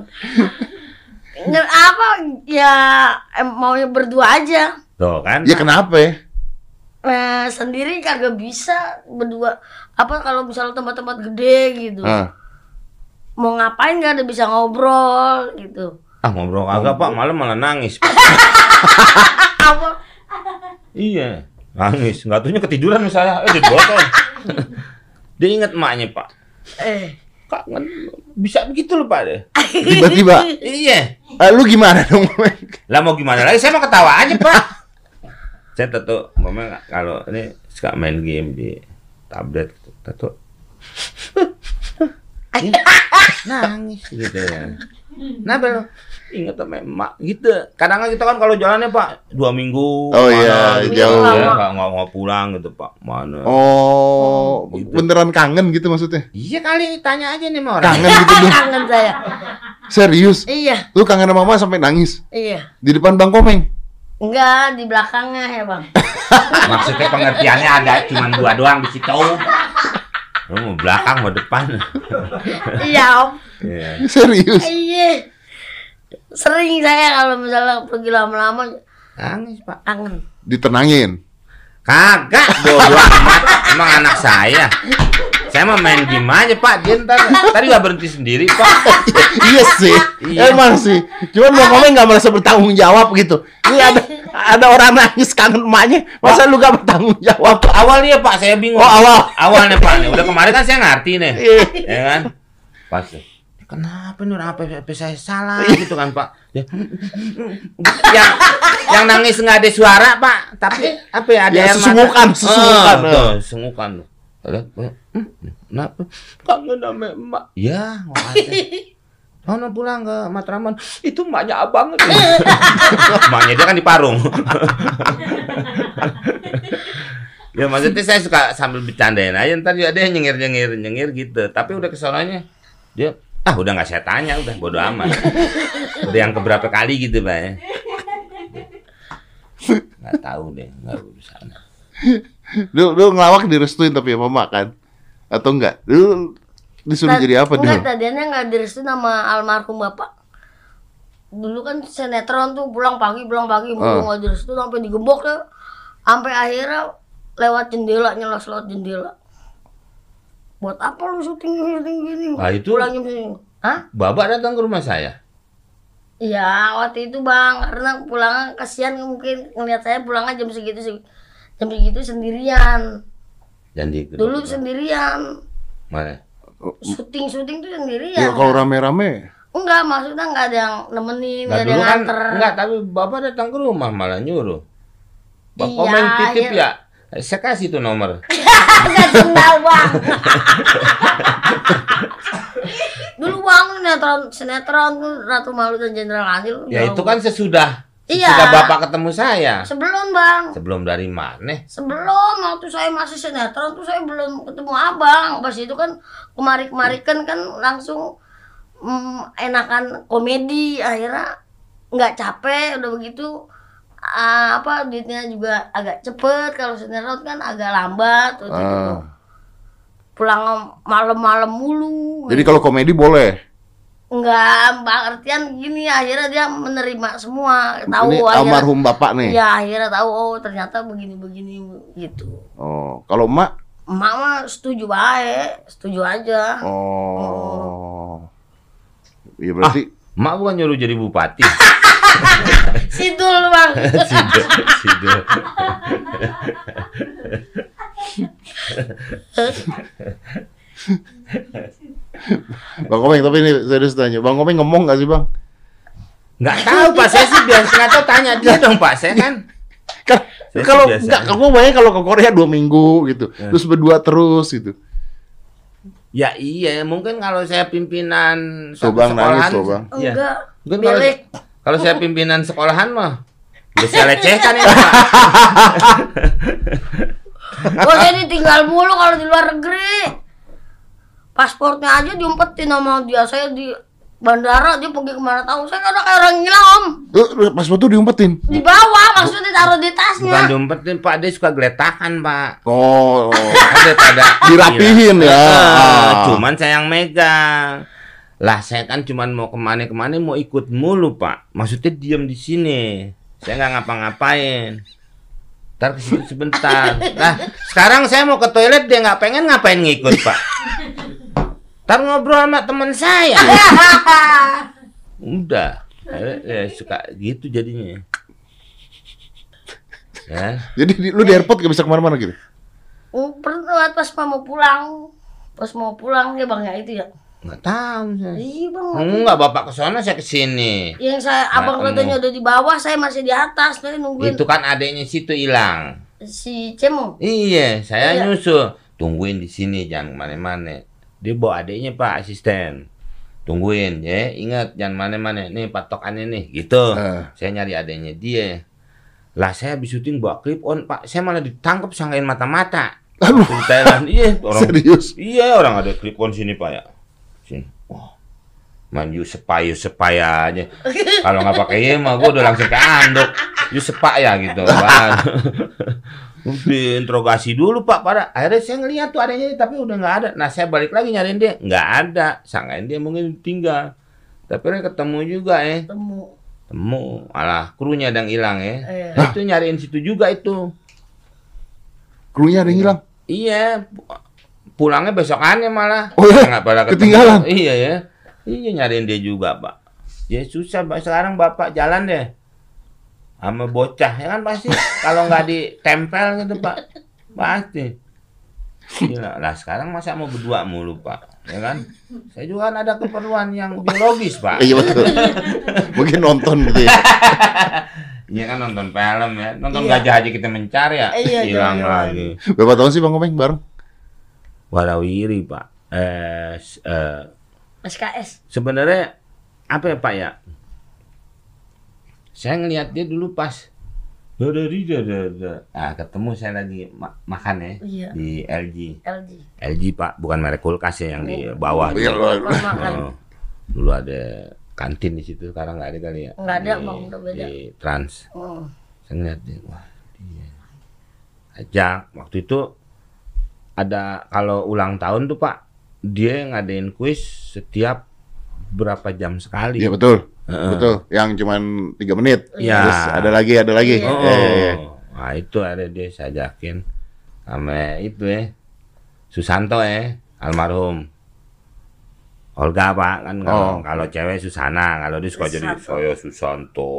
Nggak apa ya em, maunya berdua aja.
Tuh kan.
Ya kenapa ya?
Nah, sendiri kagak bisa berdua. Apa kalau misalnya tempat-tempat gede gitu.
Ah.
Mau ngapain gak ada bisa ngobrol gitu.
Ah ngobrol kagak Pak, malam malah nangis.
Apa?
iya, nangis. Enggak tuhnya ketiduran saya. Eh, di botol. Dia ingat emaknya, Pak.
Eh.
Kangen. Bisa begitu loh, Pak deh.
Tiba-tiba.
Iya.
Ah, lu gimana dong?
Lah mau gimana lagi? Saya mau ketawa aja, Pak. saya tentu, mama kalau ini suka main game di tablet, tentu Ih, nangis gitu ya. Kenapa lo? Ingat sama emak gitu. Kadang kita kan kalau jalannya pak dua minggu.
Oh, iya,
gitu,
jauh.
Ya, nggak nggak nggak pulang gitu pak. Mana?
Oh,
gitu.
beneran kangen gitu maksudnya?
Iya kali tanya aja nih sama orang.
Kangen gitu dong.
Kangen saya.
Serius?
Iya,
Lu kangen sama mama sampai nangis
iya.
di depan Bang Komeng?
Enggak, di belakangnya ya, Bang.
Maksudnya pengertiannya ada cuma dua doang di situ. Lu mau belakang mau depan.
Iya, Om.
Iya.
Serius?
Iya. Sering saya kalau misalnya pergi lama-lama
Nangis pak.
kangen.
Ditenangin.
Kagak, bodo amat. Emang anak saya. Saya mau main game aja pak. Dia ntar tadi gak berhenti sendiri pak.
iya sih,
Iya.
emang sih. Cuman Bang Komeng nggak merasa bertanggung jawab gitu. Ini ada ada orang nangis kangen emaknya, masa lu gak bertanggung jawab?
Waktu awalnya pak saya bingung.
Oh, awal.
Awalnya pak. Nih. Udah kemarin kan saya ngerti nih.
Iya.
Ya kan? Pas. Kenapa nih orang apa, apa saya salah
Iya.
gitu kan pak? Dia, yang yang nangis nggak ada suara pak, tapi apa ya ada
Ya,
air mata.
sesungukan, sesungukan.
Oh, tuh, sesungukan. Ada, hmm, kenapa? Kangen sama emak. Ya. Sono pulang ke Matraman. Itu emaknya abang. emaknya dia kan di Parung. ya maksudnya saya suka sambil bercandain aja ntar dia ada yang nyengir nyengir nyengir gitu tapi udah kesononya dia ah udah nggak saya tanya udah bodo amat udah yang keberapa kali gitu pak ya nggak tahu deh nggak urusan
Lu lu ngelawak direstuin tapi sama mama kan? Atau enggak? Lu disuruh
Tad-
jadi apa dulu?
Enggak, tadinya nggak direstuin sama almarhum bapak. Dulu kan sinetron tuh pulang pagi, pulang pagi,
Ah.
mau nggak direstuin sampai digembok ya. Sampai akhirnya lewat jendela, nyelos lewat jendela. Buat apa lu syuting syuting gini?
Nah, itu-
Pulang jam segini. Hah?
bapak datang ke rumah saya
Iya, waktu itu bang, karena pulangnya kasihan mungkin ngeliat saya pulangnya jam segitu sih, jam segitu sendirian.
dan di
Dulu sendirian,
mana
syuting syuting tuh
Ya
sendirian.
kalau rame-rame.
Enggak, maksudnya enggak ada yang nemenin,
Nah,
enggak ada
dulu
yang
kan
nganter.
enggak, tapi Bapak datang ke rumah malah nyuruh. Bapak
Iya,
komen titip
iya.
ya. Saya kasih tuh nomor.
Enggak kenal bang. Dulu bang sinetron sinetron tuh Ratu Malu dan Jenderal Adil.
Ya itu kan sesudah
Iya.
sesudah Bapak ketemu saya.
sebelum bang.
Sebelum dari mana?
Sebelum waktu saya masih sinetron tuh saya belum ketemu abang. Pas itu kan kemari-kemari kan kan langsung mm, enakan komedi akhirnya nggak capek udah begitu ah, apa duitnya juga agak cepet kalau sinetron kan agak lambat gitu.
Ah.
pulang malam-malam mulu
Jadi kalau komedi boleh.
Enggak, Mbak Artian gini akhirnya dia menerima semua tahu
Ini
akhirnya-
almarhum bapak nih.
ya akhirnya tahu oh ternyata begini-begini gitu
Oh, kalau emak
emak mah setuju baik setuju aja
oh. Iya berarti
Mak bukan nyuruh jadi bupati.
sidul bang
Sidul, sidul.
Bang Komeng tapi ini serius tanya. Bang Komeng ngomong gak sih, Bang?
Nggak tahu Pak, saya sih biasa nggak tahu tanya dia dong Pak. Saya kan
Kan
Saya
kalau
aja.
aku bayangin kalau ke Korea dua minggu gitu,
Ya.
terus berdua terus gitu.
Ya iya, mungkin kalau saya pimpinan
nangis
sekolahan,
tuh, Bang.
Iya.
enggak
Mungkin kalau,
milik
kalau saya pimpinan sekolahan mah udah saya lecehkan ya Pak.
oh jadi tinggal mulu kalau di luar negeri pasportnya aja diumpetin sama dia saya di bandara dia pergi ke mana tahu saya kan udah kayak orang gila om
Eh, eh, paspor tuh diumpetin.
di bawah maksudnya taruh di
Bukan
tasnya
diumpetin Pak, dia suka geletakan Pak.
Oh,
Daripada
Dirapihin ya.
Ah. Cuman saya yang megang. Lah saya kan cuman mau ke mana-kemana mau ikut mulu Pak. Maksudnya diam di sini. Saya nggak ngapa-ngapain. Ntar ke situ sebentar. Nah sekarang saya mau ke toilet dia nggak pengen ngapain ngikut Pak. Ntar ngobrol sama teman saya. Udah. Ya, ya, suka gitu jadinya. Ya.
jadi di- lu di airport gak bisa ke mana-mana gitu?
Oh, pernah pas mau pulang pas mau pulang ya bang ya itu ya
Nggak tahu saya.
iya bang
Enggak, Bapak ke sana saya ke sini.
yang saya abang
Nggak
katanya udah di bawah saya masih di atas tadi nungguin
Itu kan adanya situ hilang.
si Cemo
Iya, saya
Iya.
nyusul. Tungguin di sini jangan ke mana-mana. Dia bawa adiknya Pak asisten. Tungguin ya, ingat jangan mana-mana. Nih patokannya nih, gitu.
Eh.
Saya nyari adiknya dia. Lah saya habis syuting bawa clip on, Pak. Saya malah ditangkap sangkain mata-mata.
Aduh.
Thailand. Iya, orang
Serius?
Iya, orang ada clip on sini, Pak ya. Sini. Wah. Manju sepayu sepaya aja. Kalau nggak pakai iya mah gue udah langsung ke anduk. You sepaya gitu. Diinterogasi dulu Pak pada akhirnya saya ngeliat tuh adanya tapi udah nggak ada. Nah saya balik lagi nyariin dia nggak ada. Sangkain dia mungkin tinggal. Tapi akhirnya ketemu juga eh.
Temu.
Temu, alah krunya ada yang hilang ya.
Iya.
Nah, itu nyariin situ juga itu.
Krunya ada yang hilang.
Iya, pu- pulangnya besokannya malah.
Oh iya?
Nggak pada ketemu.
Ketinggalan?
Iya ya. Iya nyariin dia juga pak. Ya susah pak sekarang bapak jalan deh. Sama bocah ya kan pasti. Kalau nggak ditempel gitu pak, pasti. Gila. Lah sekarang masa mau berdua mulu pak, ya kan? Saya juga kan ada keperluan yang biologis pak.
Iya betul. Mungkin nonton gitu ya.
Iya kan nonton film ya, nonton
Iya.
gajah aja kita mencari ya,
Iya,
hilang
iya.
lagi.
Berapa tahun sih Bang Komeng bareng?
Warawiri pak. Eh, eh,
SKS.
sebenarnya apa ya pak ya? Saya ngelihat dia dulu pas dari ah ketemu saya lagi ma- makan ya
Iya.
di LG.
LG.
LG pak, bukan merek kulkas ya yang di bawah.
Iya,
tuh.
Makan makan.
Oh, dulu ada kantin di situ, sekarang nggak ada kali ya?
Nggak ada,
Di-
Bang, udah beda.
Di Trans.
Hmm.
Saya ngeliat dia, wah dia ajak waktu itu ada kalau ulang tahun tuh pak dia ngadain kuis setiap berapa jam sekali.
Iya betul.
Heeh.
Betul. Yang cuman tiga menit.
Iya.
Terus ada lagi, ada lagi.
Iya.
Oh,
Iya, iya, iya.
nah itu ada dia saya ajakin sama itu ya Susanto ya almarhum. Olga pak kan kalau
Oh.
kalau cewek Susana kalau dia suka jadi
Susanto.
saya Susanto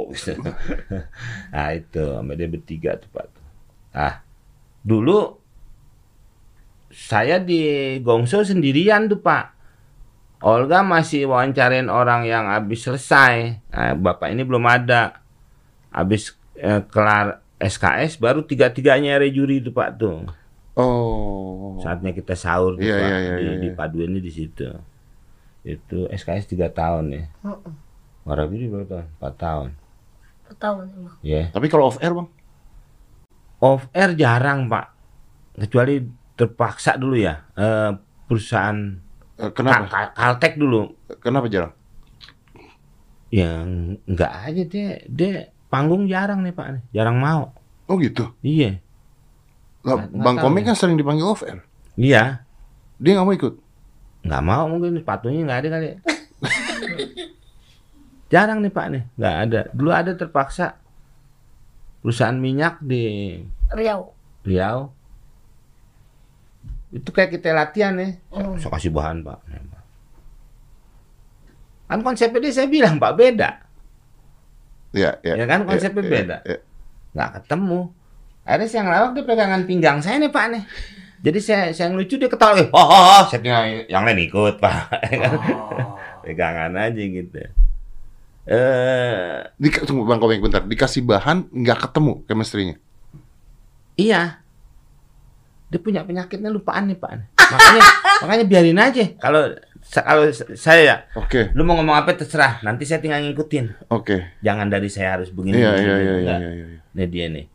nah itu sama dia bertiga tuh pak ah dulu saya di Gongso sendirian tuh pak Olga masih wawancarain orang yang habis selesai nah, bapak ini belum ada habis eh, kelar SKS baru tiga tiganya rejuri itu pak tuh
Oh.
saatnya kita sahur tuh,
Iya,
Pak.
iya, iya,
di,
iya,
di
iya.
paduannya di situ itu SKS tiga tahun ya
Heeh.
Warawiri berapa tahun? Empat tahun
Tahun emang.
ya
Tapi kalau off air bang?
off air jarang pak kecuali terpaksa dulu ya eh, perusahaan
Eh, Kenapa?
Ka- Caltech dulu
Kenapa jarang?
yang enggak aja dia dia panggung jarang nih pak nih jarang mau
Oh gitu.
iya
Lah,
nggak
bang Komeng
ya.
kan sering dipanggil off air.
iya
Dia nggak mau ikut.
nggak mau mungkin sepatunya nggak ada kali ya. jarang nih pak nih nggak ada dulu ada terpaksa perusahaan minyak di
Riau.
Riau itu kayak kita latihan ya
Hmm.
saya kasih bahan pak kan konsepnya dia saya bilang pak beda
Iya, iya.
Ya kan, konsepnya
Iya,
beda.
iya.
nggak ketemu akhirnya saya ngelawak dia pegangan pinggang saya nih pak nih jadi saya saya ngelucu dia ketawa eh, oh, oh, oh. saya tinggal yang lain ikut pak Ya kan? pegangan aja gitu eh
Di, tunggu bang Komeng bentar. Dikasih bahan nggak ketemu chemistry-nya.
iya dia punya penyakitnya lupaan nih pak makanya makanya biarin aja kalau kalau saya ya
Oke,
lu mau ngomong apa terserah nanti saya tinggal ngikutin
oke.
jangan dari saya harus begini
Iya,
begini,
iya, iya, iya, iya, iya.
Ini dia nih.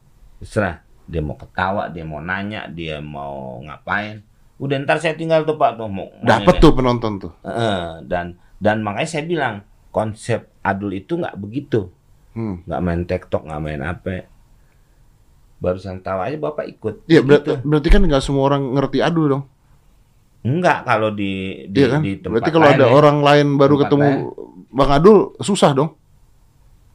Terserah. Dia mau ketawa, dia mau nanya, dia mau ngapain. Udah ntar saya tinggal tuh Pak tuh mau.
Dapat tuh penonton tuh.
Heeh, dan dan makanya saya bilang konsep adul itu nggak begitu.
Hmm.
Nggak main TikTok, nggak main apa. Barusan tawa aja Bapak ikut.
Iya, berarti, berarti kan nggak semua orang ngerti adul dong.
Enggak kalau di di,
Iya kan?
di tempat
Berarti kalau
lain
ada
ya.
orang lain baru
Tempat
ketemu Bang Adul susah dong.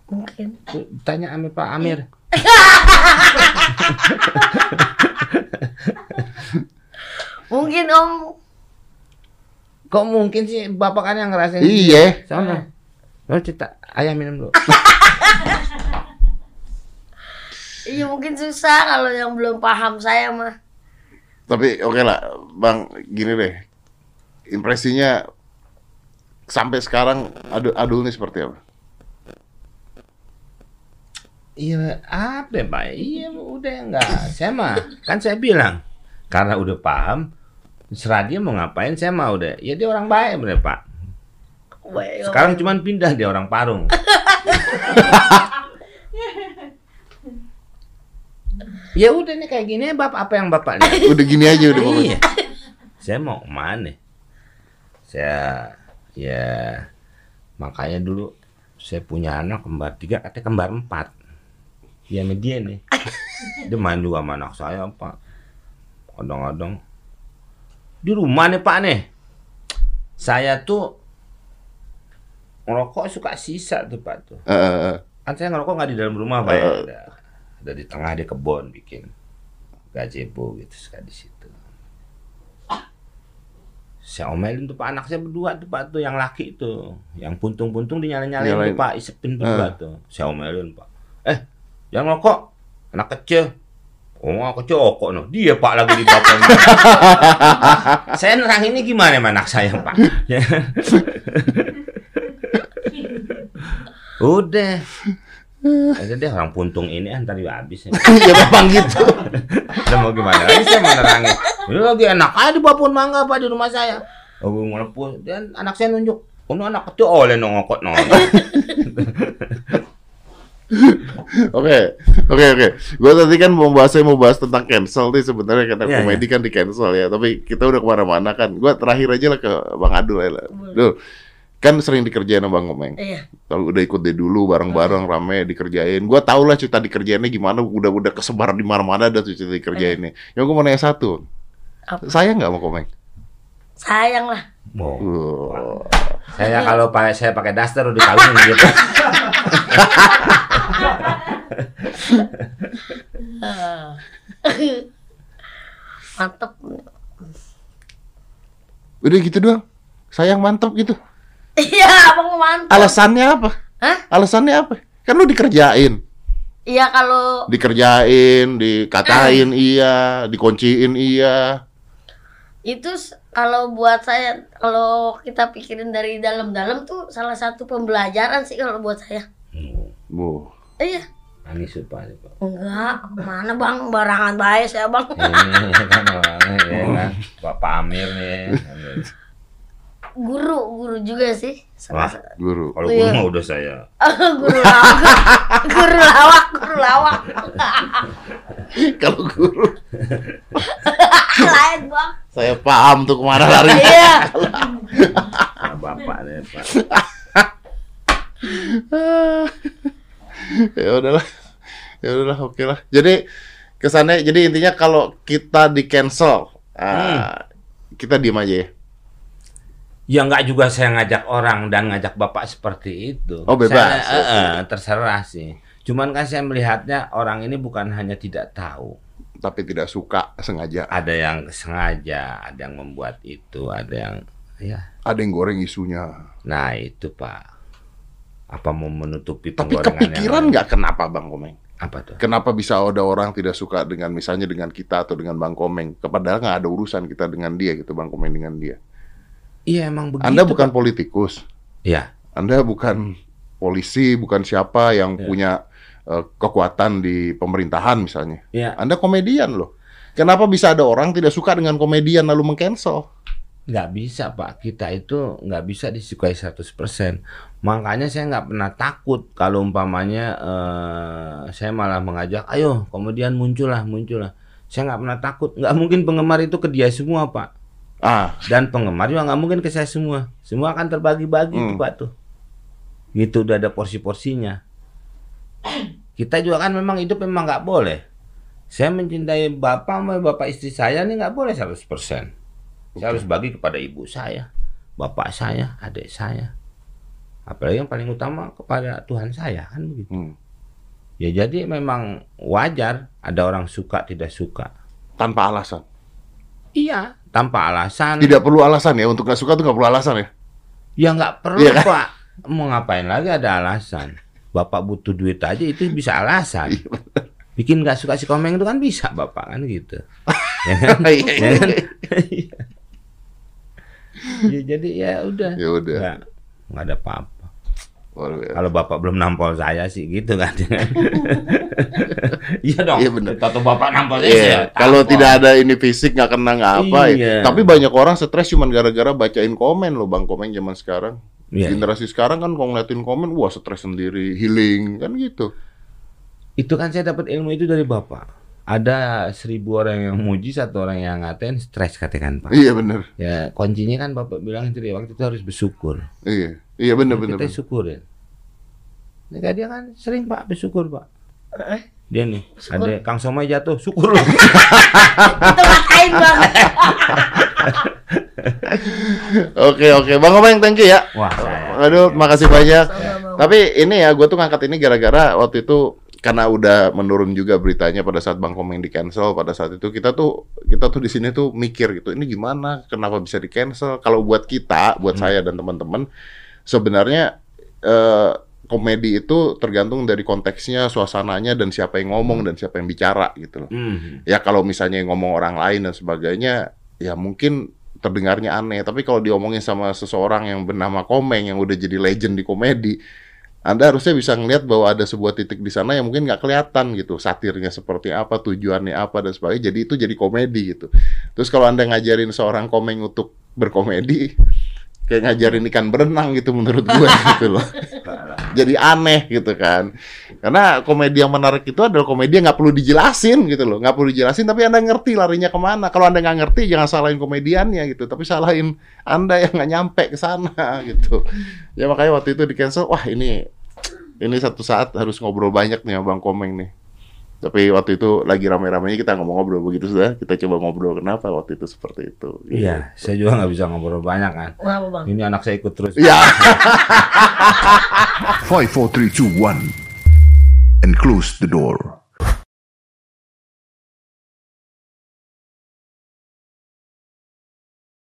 Mungkin.
Tanya sama Pak Amir.
Mungkin Om.
Kok mungkin sih Bapak kan yang ngerasain.
Iya.
Sana. Lo cerita ayah minum dulu.
Iya mungkin susah kalau yang belum paham saya mah.
Tapi oke lah, Bang, gini deh. Impresinya sampai sekarang adul, adul ini seperti apa?
Iya, apa Pak? Iya, udah enggak. Saya mah kan saya bilang karena udah paham, Serah dia mau ngapain, saya mau deh. Ya dia orang baik bener Pak.
Baik,
Sekarang cuman pindah dia orang Parung. ya udah nih kayak gini bapak apa yang bapak lihat?
Udah gini aja udah pokoknya.
iya. Saya mau ke mana? Saya ya makanya dulu saya punya anak kembar tiga, katanya kembar empat. Ya sama dia nih. Dia main juga sama anak saya pak. Kadang-kadang di rumah nih pak nih. Saya tuh ngerokok suka sisa tuh pak tuh.
Eh, eh, eh.
Kan saya ngerokok nggak di dalam rumah pak ya. Ada, di tengah di kebun bikin gazebo gitu suka di situ. Saya omelin tuh pak anak saya berdua tuh pak tuh yang laki itu, yang puntung-puntung dinyalain-nyalain
Nyalain.
tuh pak isepin berdua tuh. Saya omelin pak. Eh jangan ngerokok, anak kecil. Oh, anak kecil rokok no. Dia pak lagi di bapaknya. saya nerang ini gimana anak saya pak? Udah. Aja deh orang puntung ini antar juga habis ya.
ya memang gitu.
Udah mau gimana lagi saya mau nerangin. Ini lagi enak aja di babon mangga pak di rumah saya. Oh, gue ngelepus dan anak saya nunjuk. Oh, anak kecil oleh no ngokot no.
Oke, oke, oke. Gue tadi kan mau bahas saya mau bahas tentang cancel nih sebenarnya karena
Iya,
komedi kan di cancel ya. Tapi kita udah ke mana-mana kan. Gue terakhir aja lah ke Bang Adul ya. lah. Dul, kan sering dikerjain sama Bang Komeng.
Iya.
Kalau udah ikut deh dulu bareng-bareng rame dikerjain. Gua tau lah cerita dikerjainnya gimana. Udah udah kesebar di mana-mana ada tuh cerita dikerjainnya. Yang gue mau nanya satu.
Apa?
Saya nggak mau Komeng.
Sayang lah.
Oh.
Uh,
Saya kalau pakai saya pakai daster udah kawin gitu.
Mantep.
udah gitu doang. Sayang mantep gitu.
Iya, abang mantep.
Alasannya apa?
Hah?
Alasannya apa? Kan lu dikerjain.
Iya kalau
Dikerjain, dikatain iya, dikunciin iya.
itu kalau buat saya kalau kita pikirin dari dalam-dalam tuh salah satu pembelajaran sih kalau buat saya.
Bu.
Iya.
Nangis pak. Pak.
Enggak, mana bang barangan baik saya bang.
Ini kan orangnya ya kan. Bapak Amir nih.
Guru, guru juga sih.
Wah.
Salah-
Guru.
Kalau
Iya.
gue mah udah saya.
guru lawak, guru lawak, guru lawak.
Kalau guru,
Lain bang.
saya paham tuh ke mana lari.
Iya.
Nah, bapak nih pak.
ya udahlah. Ya udahlah, oke lah. Jadi kesannya jadi intinya kalau kita di cancel, ah, kita diem aja ya.
Ya nggak juga saya ngajak orang dan ngajak bapak seperti itu.
Oh, bebas.
Saya, eh, eh, terserah sih. Cuman kan saya melihatnya orang ini bukan hanya tidak tahu.
Tapi tidak suka sengaja.
Ada yang sengaja, ada yang membuat itu, ada yang ya.
Ada yang goreng isunya.
Nah itu pak. Apa mau menutupi
Tapi kepikiran nggak kenapa Bang Komeng?
Apa tuh?
Kenapa bisa ada orang tidak suka dengan misalnya dengan kita atau dengan Bang Komeng? Padahal nggak ada urusan kita dengan dia gitu, Bang Komeng dengan dia.
Iya emang begitu.
Anda bukan
Pak.
politikus.
Iya.
Anda bukan polisi, bukan siapa yang
Ya.
punya eh, kekuatan di pemerintahan misalnya.
Iya.
Anda komedian loh. Kenapa bisa ada orang tidak suka dengan komedian lalu mengcancel?
nggak bisa pak kita itu nggak bisa disukai 100% makanya saya nggak pernah takut kalau umpamanya eh, saya malah mengajak ayo kemudian muncullah muncullah saya nggak pernah takut nggak mungkin penggemar itu ke dia semua pak
Ah,
dan penggemar juga nggak mungkin ke saya semua semua akan terbagi-bagi
Hmm.
tuh pak tuh gitu udah ada porsi-porsinya kita juga kan memang hidup memang nggak boleh saya mencintai bapak sama bapak istri saya ini nggak boleh 100% saya harus bagi kepada ibu saya, bapak saya, adik saya. Apalagi yang paling utama kepada Tuhan saya kan begitu.
hmm.
Ya jadi memang wajar ada orang suka tidak suka.
tanpa alasan.
Iya, tanpa alasan.
Tidak perlu alasan ya untuk nggak suka tuh nggak perlu alasan ya.
Ya nggak perlu
Iya kan?
pak. Mau ngapain lagi ada alasan. Bapak butuh duit aja itu bisa alasan.
Iya,
Bikin nggak suka si komeng itu kan bisa bapak kan gitu. ya kan?
Iya,
Ya kan? ya jadi ya udah.
Ya udah.
Nggak ada apa-apa.
Luar biasa.
Kalau bapak belum nampol saya sih gitu kan. iya dong.
Iya, bener.
Tato bapak nampol saya.
Iya,
saya
kalau tidak ada ini fisik nggak kena nggak apa ya.
Iya.
Tapi banyak orang stres cuma gara-gara bacain komen loh bang komen zaman sekarang.
Iya,
Generasi sekarang kan kalau ngeliatin komen, wah stres sendiri, healing kan gitu.
Itu kan saya dapat ilmu itu dari bapak. Ada seribu orang yang muji, satu orang yang ngatain, stres katakan pak.
Iya bener,
Ya kuncinya kan bapak bilang itu dia waktu itu harus bersyukur.
iya, iya bener bener.
kita
bener.
syukurin. Ini kan dia kan sering pak bersyukur pak.
Eh,
Dia nih,
Syukur.
ada Kang Somai jatuh, syukur loh.
itu ngatain bang.
Oke oke, bang Komeng thank you ya.
Wah, saya.
Aduh, makasih banyak.
Sama-sama.
Tapi ini ya, gue tuh ngangkat ini gara-gara waktu itu karena udah menurun juga beritanya pada saat Bang Komeng di cancel pada saat itu kita tuh kita tuh di sini tuh mikir gitu ini gimana kenapa bisa di cancel kalau buat kita buat saya dan teman-teman sebenarnya eh, komedi itu tergantung dari konteksnya suasananya dan siapa yang ngomong dan siapa yang bicara gitu loh.
Hmm.
ya kalau misalnya ngomong orang lain dan sebagainya ya mungkin terdengarnya aneh. Tapi kalau diomongin sama seseorang yang bernama Komeng yang udah jadi legend di komedi anda harusnya bisa ngelihat bahwa ada sebuah titik di sana yang mungkin nggak kelihatan gitu. Satirnya seperti apa tujuannya apa dan sebagainya. Jadi itu jadi komedi gitu. Terus kalau anda ngajarin seorang Komeng untuk berkomedi kayak ngajarin ikan berenang gitu menurut gue gitu loh. Jadi aneh gitu kan. Karena komedi yang menarik itu adalah komedi yang nggak perlu dijelasin gitu loh. Nggak perlu dijelasin tapi anda ngerti larinya ke mana. Kalau anda nggak ngerti jangan salahin komediannya gitu. Tapi salahin anda yang nggak nyampe ke sana gitu. Ya makanya waktu itu di cancel wah ini ini satu saat harus ngobrol banyak nih sama bang komeng nih tapi waktu itu lagi rame-ramenya kita ngomong-ngobrol begitu sudah kita coba ngobrol kenapa waktu itu seperti itu gitu.
Iya, saya juga nggak bisa ngobrol banyak kan.
Kenapa bang?
Ini anak saya ikut terus.
ya
5, 4, 3, 2, 1. And close the door.